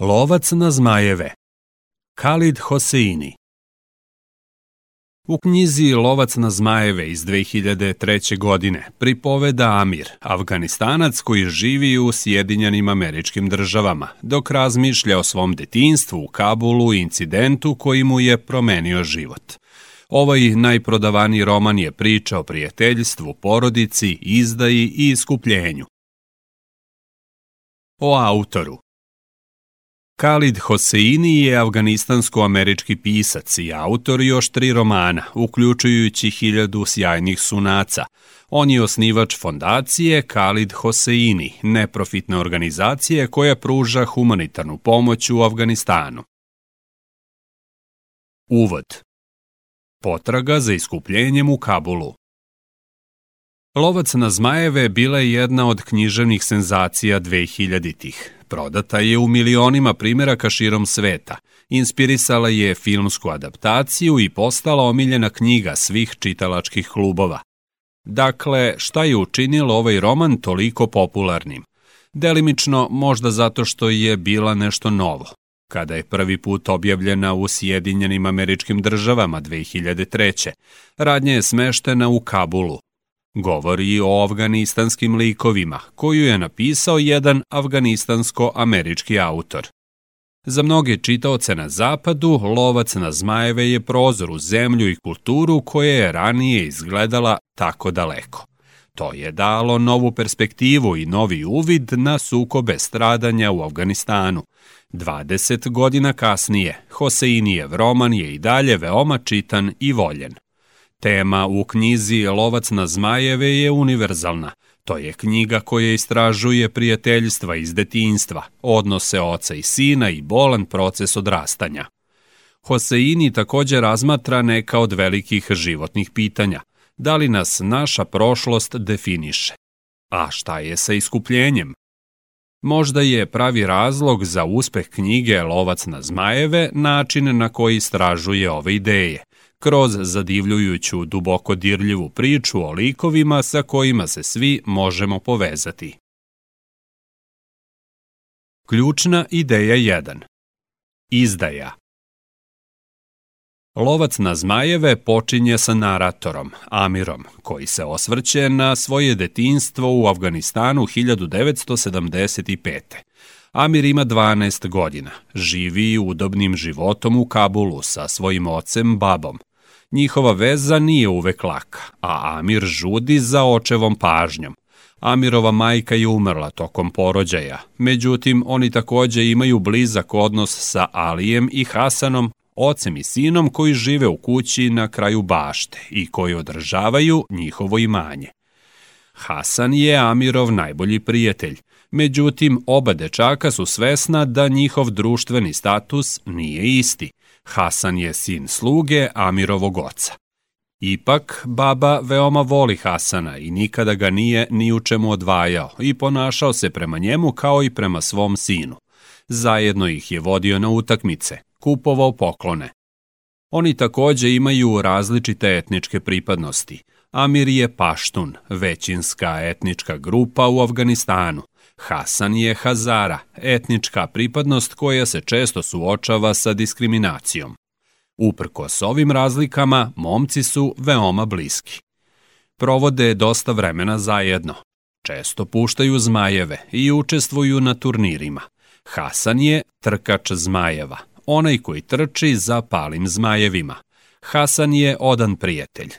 Lovac na zmajeve Khalid Hoseini U knjizi Lovac na zmajeve iz 2003. godine pripoveda Amir, Afganistanac koji živi u Sjedinjanim američkim državama, dok razmišlja o svom detinstvu u Kabulu i incidentu koji mu je promenio život. Ovaj najprodavaniji roman je priča o prijateljstvu, porodici, izdaji i iskupljenju. O autoru Khalid Hoseini je afganistansko-američki pisac i autor još tri romana, uključujući hiljadu sjajnih sunaca. On je osnivač fondacije Khalid Hoseini, neprofitne organizacije koja pruža humanitarnu pomoć u Afganistanu. Uvod Potraga za iskupljenjem u Kabulu Lovac na zmajeve bila je jedna od književnih senzacija 2000-ih. Prodata je u milionima primjeraka širom sveta. Inspirisala je filmsku adaptaciju i postala omiljena knjiga svih čitalačkih klubova. Dakle, šta je učinilo ovaj roman toliko popularnim? Delimično možda zato što je bila nešto novo. Kada je prvi put objavljena u Sjedinjenim američkim državama 2003. Radnja je smeštena u Kabulu, govori o afganistanskim likovima, koju je napisao jedan afganistansko-američki autor. Za mnoge čitaoce na zapadu, lovac na zmajeve je prozor u zemlju i kulturu koja je ranije izgledala tako daleko. To je dalo novu perspektivu i novi uvid na sukobe stradanja u Afganistanu. 20 godina kasnije, Hoseinijev roman je i dalje veoma čitan i voljen. Tema u knjizi Lovac na zmajeve je univerzalna. To je knjiga koja istražuje prijateljstva iz detinjstva, odnose oca i sina i bolan proces odrastanja. Hoseini takođe razmatra neka od velikih životnih pitanja. Da li nas naša prošlost definiše? A šta je sa iskupljenjem? Možda je pravi razlog za uspeh knjige Lovac na zmajeve način na koji istražuje ove ideje – kroz zadivljujuću, duboko dirljivu priču o likovima sa kojima se svi možemo povezati. Ključna ideja 1. Izdaja Lovac na zmajeve počinje sa naratorom, Amirom, koji se osvrće na svoje detinstvo u Afganistanu 1975. Amir ima 12 godina, živi udobnim životom u Kabulu sa svojim ocem, babom. Njihova veza nije uvek laka, a Amir žudi za očevom pažnjom. Amirova majka je umrla tokom porođaja, međutim oni takođe imaju blizak odnos sa Alijem i Hasanom, ocem i sinom koji žive u kući na kraju bašte i koji održavaju njihovo imanje. Hasan je Amirov najbolji prijatelj, međutim oba dečaka su svesna da njihov društveni status nije isti – Hasan je sin sluge Amirovog oca. Ipak, baba veoma voli Hasana i nikada ga nije ni u čemu odvajao i ponašao se prema njemu kao i prema svom sinu. Zajedno ih je vodio na utakmice, kupovao poklone. Oni takođe imaju različite etničke pripadnosti. Amir je Paštun, većinska etnička grupa u Afganistanu – Hasan je Hazara, etnička pripadnost koja se često suočava sa diskriminacijom. Uprkos ovim razlikama, momci su veoma bliski. Provode dosta vremena zajedno. Često puštaju zmajeve i učestvuju na turnirima. Hasan je trkač zmajeva, onaj koji trči za palim zmajevima. Hasan je odan prijatelj.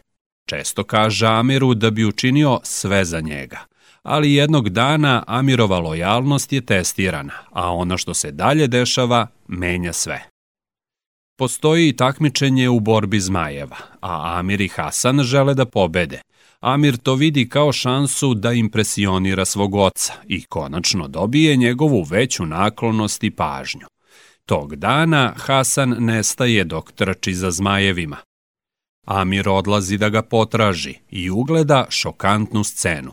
Često kaže Amiru da bi učinio sve za njega – ali jednog dana Amirova lojalnost je testirana, a ono što se dalje dešava menja sve. Postoji i takmičenje u borbi zmajeva, a Amir i Hasan žele da pobede. Amir to vidi kao šansu da impresionira svog oca i konačno dobije njegovu veću naklonost i pažnju. Tog dana Hasan nestaje dok trči za zmajevima. Amir odlazi da ga potraži i ugleda šokantnu scenu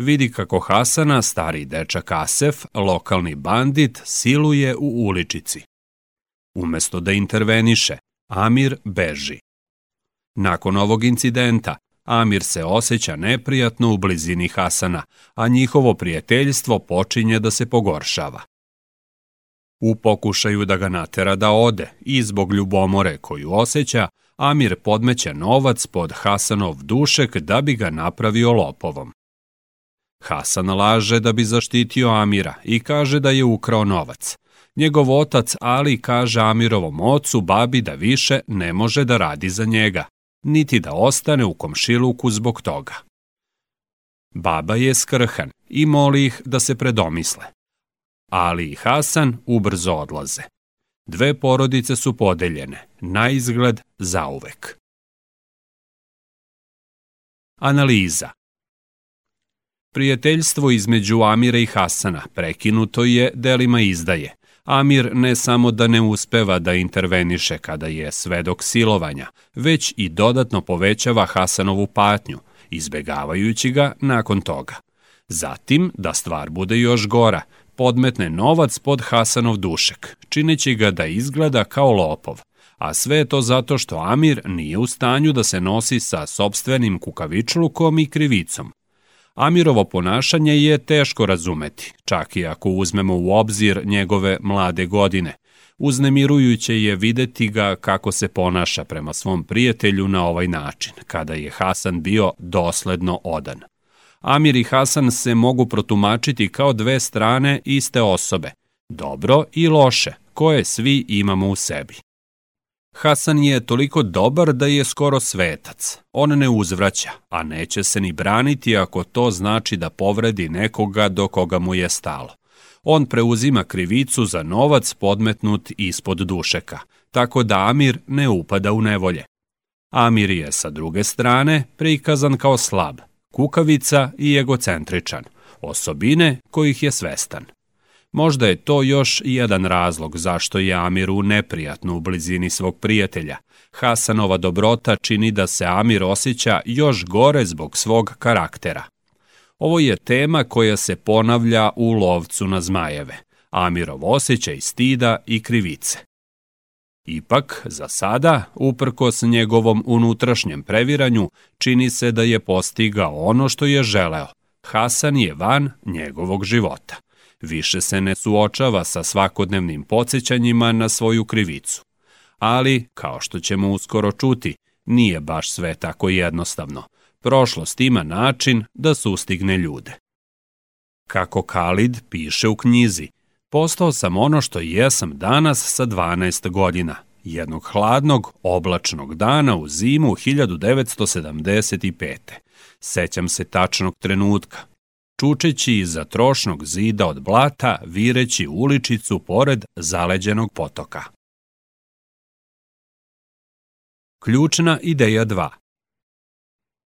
vidi kako Hasana, stari dečak Asef, lokalni bandit, siluje u uličici. Umesto da interveniše, Amir beži. Nakon ovog incidenta, Amir se osjeća neprijatno u blizini Hasana, a njihovo prijateljstvo počinje da se pogoršava. U pokušaju da ga natera da ode i zbog ljubomore koju osjeća, Amir podmeće novac pod Hasanov dušek da bi ga napravio lopovom. Hasan laže da bi zaštitio Amira i kaže da je ukrao novac. Njegov otac Ali kaže Amirovom ocu babi da više ne može da radi za njega, niti da ostane u komšiluku zbog toga. Baba je skrhan i moli ih da se predomisle. Ali i Hasan ubrzo odlaze. Dve porodice su podeljene, na izgled zauvek. Analiza Prijateljstvo između Amira i Hasana prekinuto je delima izdaje. Amir ne samo da ne uspeva da interveniše kada je svedok silovanja, već i dodatno povećava Hasanovu patnju, izbegavajući ga nakon toga. Zatim, da stvar bude još gora, podmetne novac pod Hasanov dušek, čineći ga da izgleda kao lopov, a sve je to zato što Amir nije u stanju da se nosi sa sobstvenim kukavičlukom i krivicom. Amirovo ponašanje je teško razumeti, čak i ako uzmemo u obzir njegove mlade godine. Uznemirujuće je videti ga kako se ponaša prema svom prijatelju na ovaj način, kada je Hasan bio dosledno odan. Amir i Hasan se mogu protumačiti kao dve strane iste osobe, dobro i loše, koje svi imamo u sebi. Hasan je toliko dobar da je skoro svetac. On ne uzvraća, a neće se ni braniti ako to znači da povredi nekoga do koga mu je stalo. On preuzima krivicu za novac podmetnut ispod dušeka, tako da Amir ne upada u nevolje. Amir je sa druge strane prikazan kao slab, kukavica i egocentričan, osobine kojih je svestan. Možda je to još jedan razlog zašto je Amiru neprijatno u blizini svog prijatelja. Hasanova dobrota čini da se Amir osjeća još gore zbog svog karaktera. Ovo je tema koja se ponavlja u lovcu na zmajeve. Amirov osjećaj stida i krivice. Ipak, za sada, uprkos njegovom unutrašnjem previranju, čini se da je postigao ono što je želeo. Hasan je van njegovog života više se ne suočava sa svakodnevnim podsjećanjima na svoju krivicu. Ali, kao što ćemo uskoro čuti, nije baš sve tako jednostavno. Prošlost ima način da sustigne ljude. Kako Kalid piše u knjizi, postao sam ono što jesam danas sa 12 godina, jednog hladnog, oblačnog dana u zimu 1975. Sećam se tačnog trenutka, čučeći iza trošnog zida od blata, vireći uličicu pored zaleđenog potoka. Ključna ideja 2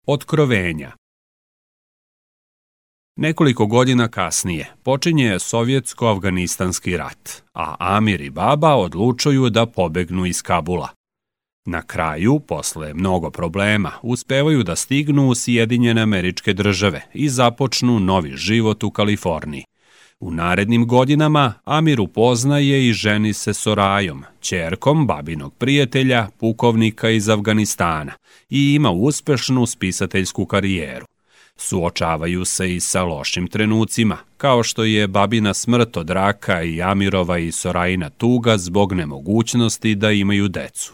Otkrovenja Nekoliko godina kasnije počinje sovjetsko-afganistanski rat, a Amir i Baba odlučuju da pobegnu iz Kabula. Na kraju, posle mnogo problema, uspevaju da stignu u Sjedinjene američke države i započnu novi život u Kaliforniji. U narednim godinama Amir upoznaje i ženi se Sorajom, čerkom babinog prijatelja, pukovnika iz Afganistana i ima uspešnu spisateljsku karijeru. Suočavaju se i sa lošim trenucima, kao što je babina smrt od raka i Amirova i Sorajina tuga zbog nemogućnosti da imaju decu.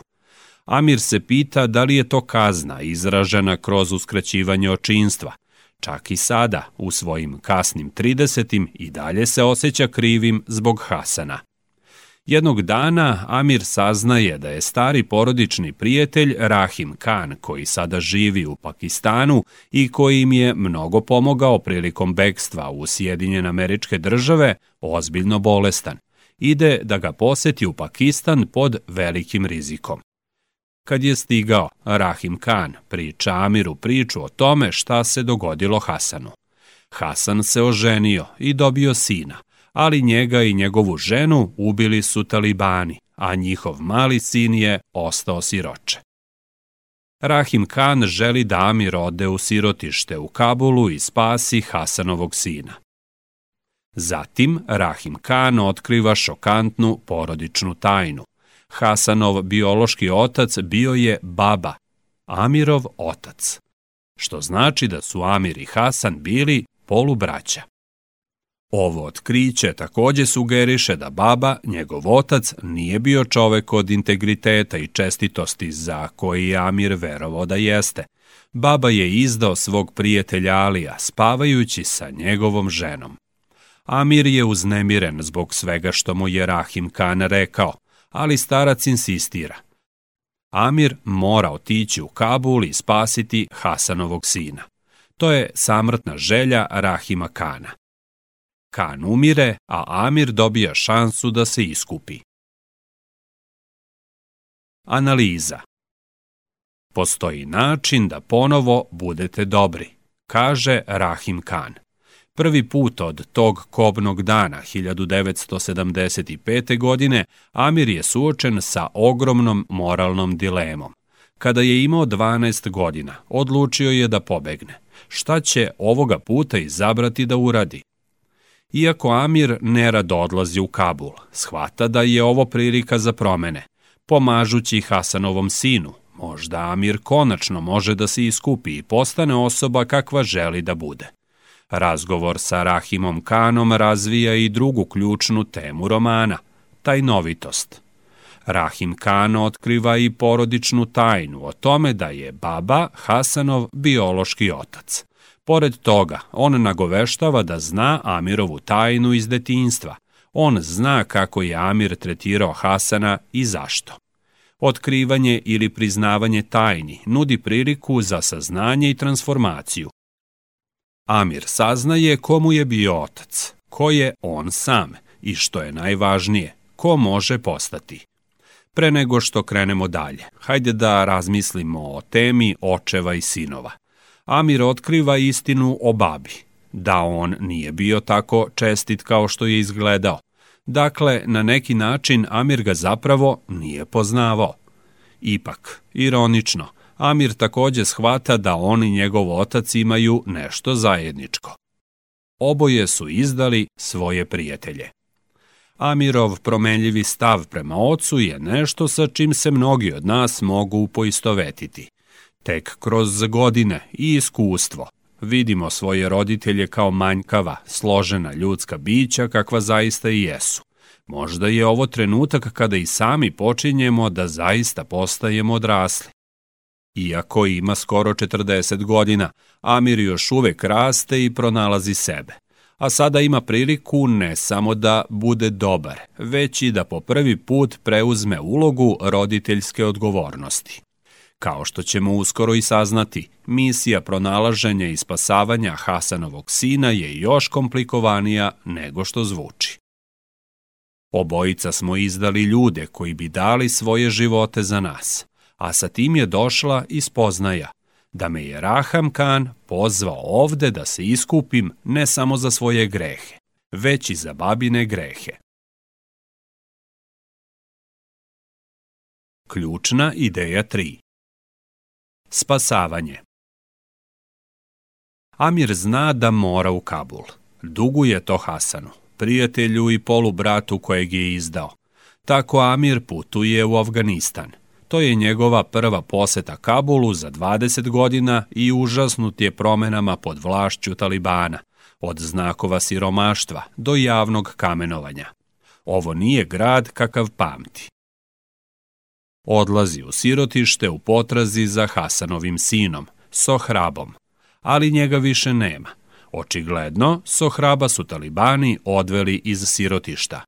Amir se pita da li je to kazna izražena kroz uskraćivanje očinstva. Čak i sada, u svojim kasnim 30. i dalje se osjeća krivim zbog Hasana. Jednog dana Amir saznaje da je stari porodični prijatelj Rahim Khan, koji sada živi u Pakistanu i koji im je mnogo pomogao prilikom bekstva u Sjedinjene američke države, ozbiljno bolestan. Ide da ga poseti u Pakistan pod velikim rizikom. Kad je stigao, Rahim Khan priča Amiru priču o tome šta se dogodilo Hasanu. Hasan se oženio i dobio sina, ali njega i njegovu ženu ubili su talibani, a njihov mali sin je ostao siroče. Rahim Khan želi da Amir ode u sirotište u Kabulu i spasi Hasanovog sina. Zatim Rahim Khan otkriva šokantnu porodičnu tajnu. Hasanov biološki otac bio je baba, Amirov otac, što znači da su Amir i Hasan bili polubraća. Ovo otkriće takođe sugeriše da baba, njegov otac, nije bio čovek od integriteta i čestitosti za koji je Amir verovao da jeste. Baba je izdao svog prijatelja Alija, spavajući sa njegovom ženom. Amir je uznemiren zbog svega što mu je Rahim Khan rekao, ali starac insistira. Amir mora otići u Kabul i spasiti Hasanovog sina. To je samrtna želja Rahima Kana. Kan umire, a Amir dobija šansu da se iskupi. Analiza Postoji način da ponovo budete dobri, kaže Rahim Khan. Prvi put od tog kobnog dana 1975. godine Amir je suočen sa ogromnom moralnom dilemom. Kada je imao 12 godina, odlučio je da pobegne. Šta će ovoga puta izabrati da uradi? Iako Amir nerado odlazi u Kabul, shvata da je ovo prilika za promene. Pomažući Hasanovom sinu, možda Amir konačno može da se iskupi i postane osoba kakva želi da bude. Razgovor sa Rahimom Kanom razvija i drugu ključnu temu romana – tajnovitost. Rahim Kan otkriva i porodičnu tajnu o tome da je baba Hasanov biološki otac. Pored toga, on nagoveštava da zna Amirovu tajnu iz detinjstva. On zna kako je Amir tretirao Hasana i zašto. Otkrivanje ili priznavanje tajni nudi priliku za saznanje i transformaciju. Amir saznaje komu je bio otac, ko je on sam i što je najvažnije, ko može postati. Pre nego što krenemo dalje, hajde da razmislimo o temi očeva i sinova. Amir otkriva istinu o babi, da on nije bio tako čestit kao što je izgledao. Dakle, na neki način Amir ga zapravo nije poznavao. Ipak, ironično, Amir takođe shvata da on i njegov otac imaju nešto zajedničko. Oboje su izdali svoje prijatelje. Amirov promenljivi stav prema ocu je nešto sa čim se mnogi od nas mogu poistovetiti. Tek kroz godine i iskustvo vidimo svoje roditelje kao manjkava, složena ljudska bića kakva zaista i jesu. Možda je ovo trenutak kada i sami počinjemo da zaista postajemo odrasli. Iako ima skoro 40 godina, Amir još uvek raste i pronalazi sebe. A sada ima priliku ne samo da bude dobar, već i da po prvi put preuzme ulogu roditeljske odgovornosti. Kao što ćemo uskoro i saznati, misija pronalaženja i spasavanja Hasanovog sina je još komplikovanija nego što zvuči. Obojica smo izdali ljude koji bi dali svoje živote za nas, a sa tim je došla i spoznaja da me je Raham Khan pozvao ovde da se iskupim ne samo za svoje grehe, već i za babine grehe. Ključna ideja 3 Spasavanje Amir zna da mora u Kabul. Duguje to Hasanu, prijatelju i polubratu kojeg je izdao. Tako Amir putuje u Afganistan. To je njegova prva poseta Kabulu za 20 godina i užasnut je promenama pod vlašću Talibana, od znakova siromaštva do javnog kamenovanja. Ovo nije grad kakav pamti. Odlazi u sirotište u potrazi za Hasanovim sinom, Sohrabom, ali njega više nema. Očigledno, Sohraba su talibani odveli iz sirotišta.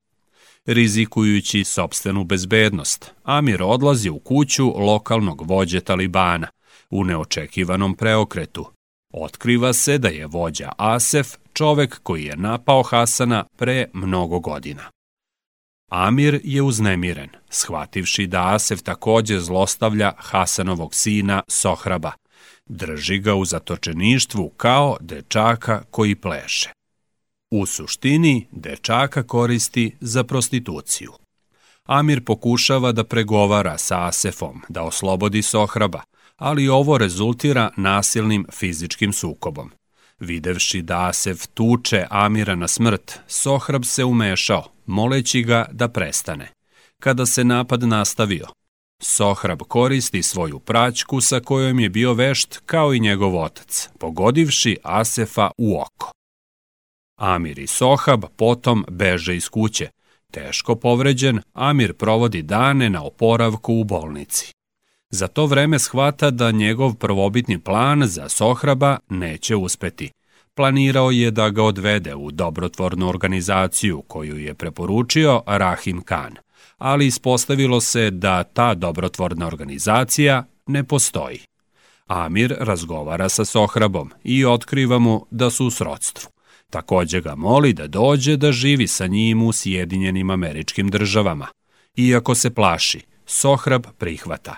Rizikujući sobstvenu bezbednost, Amir odlazi u kuću lokalnog vođe Talibana. U neočekivanom preokretu otkriva se da je vođa Asef čovek koji je napao Hasana pre mnogo godina. Amir je uznemiren, shvativši da Asef takođe zlostavlja Hasanovog sina Sohraba. Drži ga u zatočeništvu kao dečaka koji pleše. U suštini, dečaka koristi za prostituciju. Amir pokušava da pregovara sa Asefom, da oslobodi Sohraba, ali ovo rezultira nasilnim fizičkim sukobom. Videvši da Asef tuče Amira na smrt, Sohrab se umešao, moleći ga da prestane. Kada se napad nastavio, Sohrab koristi svoju praćku sa kojom je bio vešt kao i njegov otac, pogodivši Asefa u oko. Amir i Sohab potom beže iz kuće. Teško povređen, Amir provodi dane na oporavku u bolnici. Za to vreme shvata da njegov prvobitni plan za Sohraba neće uspeti. Planirao je da ga odvede u dobrotvornu organizaciju koju je preporučio Rahim Khan, ali ispostavilo se da ta dobrotvorna organizacija ne postoji. Amir razgovara sa Sohrabom i otkriva mu da su u srodstvu. Takođe ga moli da dođe da živi sa njim u Sjedinjenim američkim državama. Iako se plaši, Sohrab prihvata.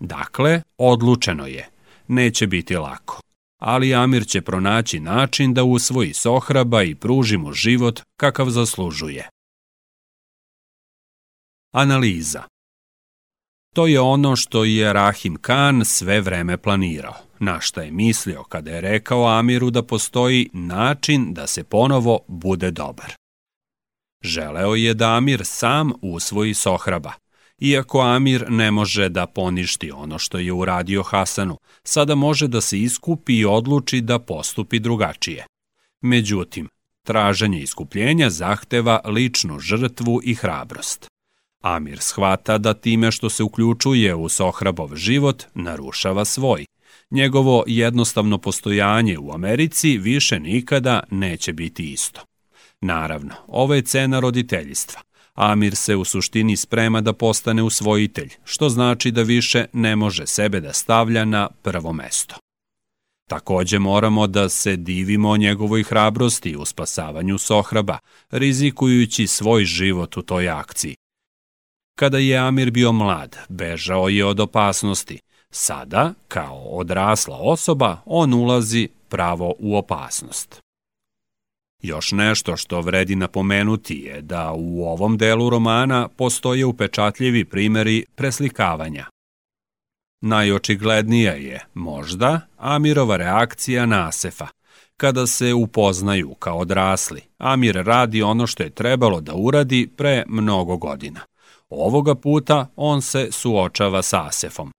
Dakle, odlučeno je. Neće biti lako. Ali Amir će pronaći način da usvoji Sohraba i pruži mu život kakav zaslužuje. Analiza To je ono što je Rahim Khan sve vreme planirao, na šta je mislio kada je rekao Amiru da postoji način da se ponovo bude dobar. Želeo je da Amir sam usvoji Sohraba, Iako Amir ne može da poništi ono što je uradio Hasanu, sada može da se iskupi i odluči da postupi drugačije. Međutim, traženje iskupljenja zahteva ličnu žrtvu i hrabrost. Amir shvata da time što se uključuje u Sohrabov život narušava svoj. Njegovo jednostavno postojanje u Americi više nikada neće biti isto. Naravno, ovo je cena roditeljstva. Amir se u suštini sprema da postane usvojitelj, što znači da više ne može sebe da stavlja na prvo mesto. Takođe moramo da se divimo njegovoj hrabrosti u spasavanju Sohraba, rizikujući svoj život u toj akciji. Kada je Amir bio mlad, bežao je od opasnosti. Sada, kao odrasla osoba, on ulazi pravo u opasnost. Još nešto što vredi napomenuti je da u ovom delu romana postoje upečatljivi primeri preslikavanja. Najočiglednija je, možda, Amirova reakcija na Asefa. Kada se upoznaju kao odrasli, Amir radi ono što je trebalo da uradi pre mnogo godina. Ovoga puta on se suočava sa Asefom.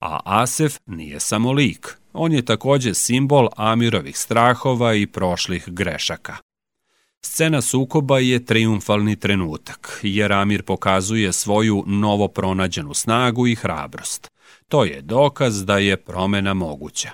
A Asef nije samo lik, on je takođe simbol Amirovih strahova i prošlih grešaka. Scena sukoba je triumfalni trenutak, jer Amir pokazuje svoju novo pronađenu snagu i hrabrost. To je dokaz da je promena moguća.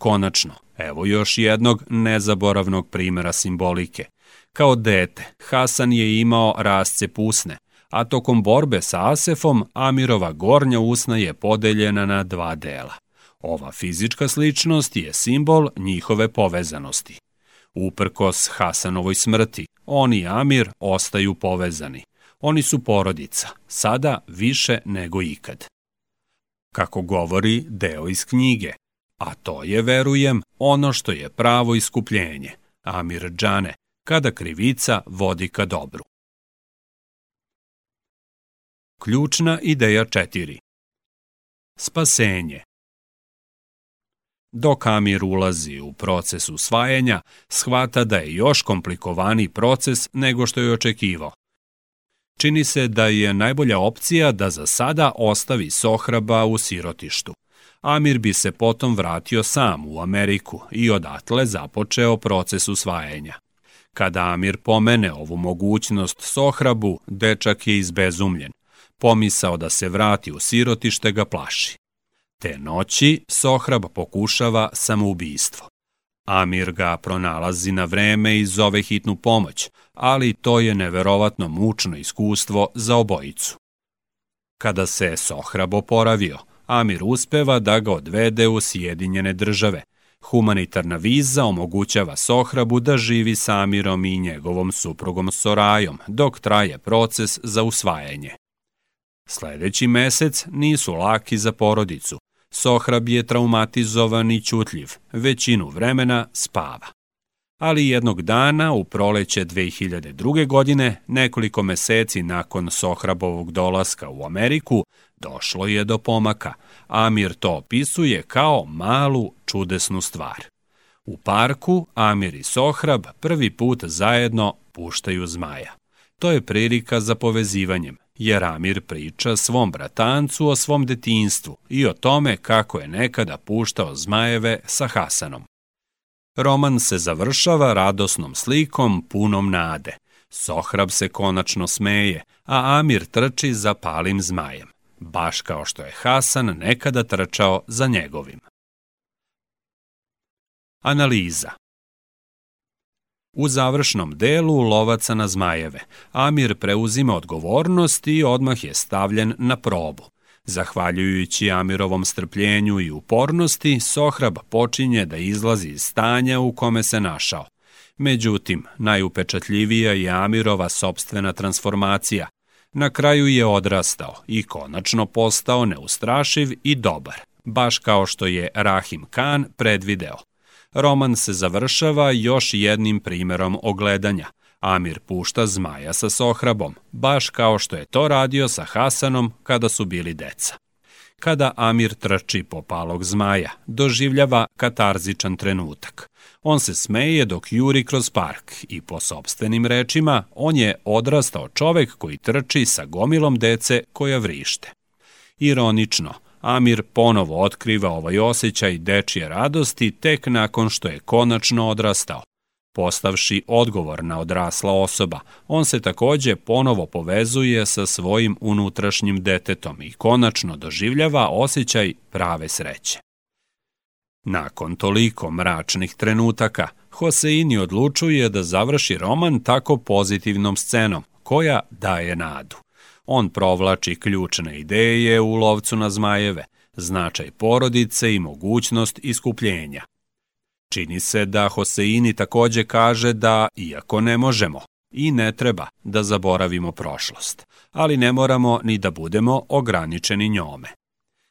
Konačno, evo još jednog nezaboravnog primera simbolike. Kao dete, Hasan je imao rasce pusne, a tokom borbe sa Asefom, Amirova gornja usna je podeljena na dva dela. Ova fizička sličnost je simbol njihove povezanosti. Uprkos Hasanovoj smrti, on i Amir ostaju povezani. Oni su porodica, sada više nego ikad. Kako govori deo iz knjige, a to je, verujem, ono što je pravo iskupljenje, Amir Džane, kada krivica vodi ka dobru. Ključna ideja 4 Spasenje Dok Amir ulazi u proces usvajanja, shvata da je još komplikovaniji proces nego što je očekivao. Čini se da je najbolja opcija da za sada ostavi Sohraba u sirotištu. Amir bi se potom vratio sam u Ameriku i odatle započeo proces usvajanja. Kada Amir pomene ovu mogućnost Sohrabu, dečak je izbezumljen. Pomisao da se vrati u sirotište ga plaši. Te noći Sohrab pokušava samoubistvo. Amir ga pronalazi na vreme i zove hitnu pomoć, ali to je neverovatno mučno iskustvo za obojicu. Kada se Sohrab oporavio, Amir uspeva da ga odvede u Sjedinjene države. Humanitarna viza omogućava Sohrabu da živi sa Amirom i njegovom suprugom Sorajom, dok traje proces za usvajanje. Sledeći mesec nisu laki za porodicu. Sohrab je traumatizovan i ćutljiv, većinu vremena spava. Ali jednog dana, u proleće 2002. godine, nekoliko meseci nakon Sohrabovog dolaska u Ameriku, došlo je do pomaka. Amir to opisuje kao malu, čudesnu stvar. U parku Amir i Sohrab prvi put zajedno puštaju zmaja. To je prilika za povezivanjem, jer Amir priča svom bratancu o svom detinstvu i o tome kako je nekada puštao zmajeve sa Hasanom. Roman se završava radosnom slikom punom nade. Sohrab se konačno smeje, a Amir trči za palim zmajem, baš kao što je Hasan nekada trčao za njegovim. Analiza U završnom delu lovaca na zmajeve, Amir preuzima odgovornost i odmah je stavljen na probu. Zahvaljujući Amirovom strpljenju i upornosti, Sohrab počinje da izlazi iz stanja u kome se našao. Međutim, najupečatljivija je Amirova sobstvena transformacija. Na kraju je odrastao i konačno postao neustrašiv i dobar, baš kao što je Rahim Khan predvideo. Roman se završava još jednim primerom ogledanja. Amir pušta zmaja sa Sohrabom, baš kao što je to radio sa Hasanom kada su bili deca. Kada Amir trči po palog zmaja, doživljava katarzičan trenutak. On se smeje dok juri kroz park i po sobstvenim rečima on je odrastao čovek koji trči sa gomilom dece koja vrište. Ironično, Amir ponovo otkriva ovaj osjećaj dečije radosti tek nakon što je konačno odrastao. Postavši odgovorna odrasla osoba, on se takođe ponovo povezuje sa svojim unutrašnjim detetom i konačno doživljava osjećaj prave sreće. Nakon toliko mračnih trenutaka, Hoseini odlučuje da završi roman tako pozitivnom scenom, koja daje nadu. On provlači ključne ideje u lovcu na zmajeve, značaj porodice i mogućnost iskupljenja. Čini se da Hoseini takođe kaže da, iako ne možemo i ne treba da zaboravimo prošlost, ali ne moramo ni da budemo ograničeni njome.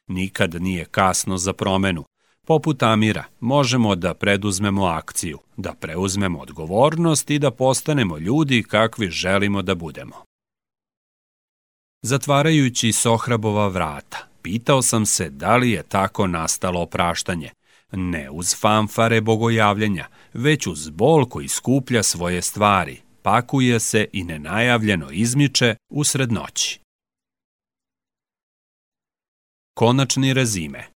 Nikad nije kasno za promenu. Poput Amira, možemo da preduzmemo akciju, da preuzmemo odgovornost i da postanemo ljudi kakvi želimo da budemo. Zatvarajući Sohrabova vrata, pitao sam se da li je tako nastalo opraštanje, ne uz fanfare bogojavljenja, već uz bol koji skuplja svoje stvari, pakuje se i nenajavljeno izmiče usred noći. Konačni rezime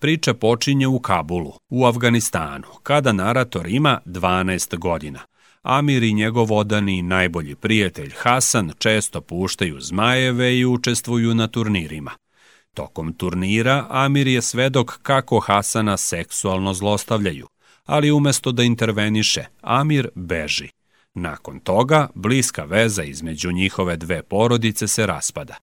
Priča počinje u Kabulu, u Afganistanu, kada narator ima 12 godina. Amir i njegov odani najbolji prijatelj Hasan često puštaju zmajeve i učestvuju na turnirima. Tokom turnira Amir je svedok kako Hasana seksualno zlostavljaju, ali umesto da interveniše, Amir beži. Nakon toga, bliska veza između njihove dve porodice se raspada.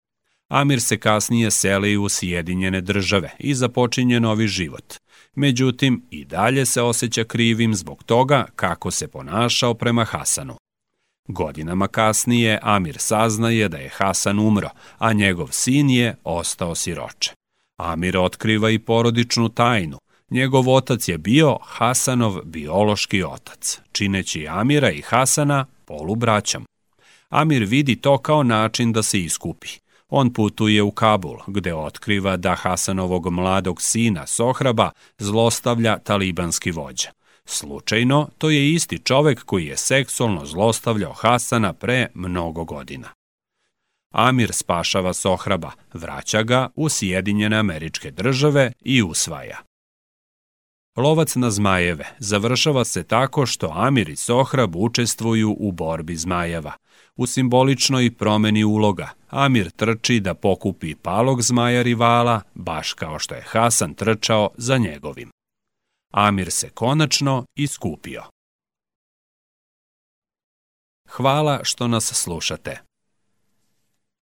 Amir se kasnije seli u Sjedinjene države i započinje novi život. Međutim, i dalje se osjeća krivim zbog toga kako se ponašao prema Hasanu. Godinama kasnije Amir saznaje da je Hasan umro, a njegov sin je ostao siroče. Amir otkriva i porodičnu tajnu. Njegov otac je bio Hasanov biološki otac, čineći Amira i Hasana polubraćom. Amir vidi to kao način da se iskupi. On putuje u Kabul, gde otkriva da Hasanovog mladog sina Sohraba zlostavlja talibanski vođa. Slučajno, to je isti čovek koji je seksualno zlostavljao Hasana pre mnogo godina. Amir spašava Sohraba, vraća ga u Sjedinjene američke države i usvaja. Lovac na zmajeve završava se tako što Amir i Sohrab učestvuju u borbi zmajeva. U simboličnoj promeni uloga Amir trči da pokupi palog zmaja rivala, baš kao što je Hasan trčao za njegovim. Amir se konačno iskupio. Hvala što nas slušate.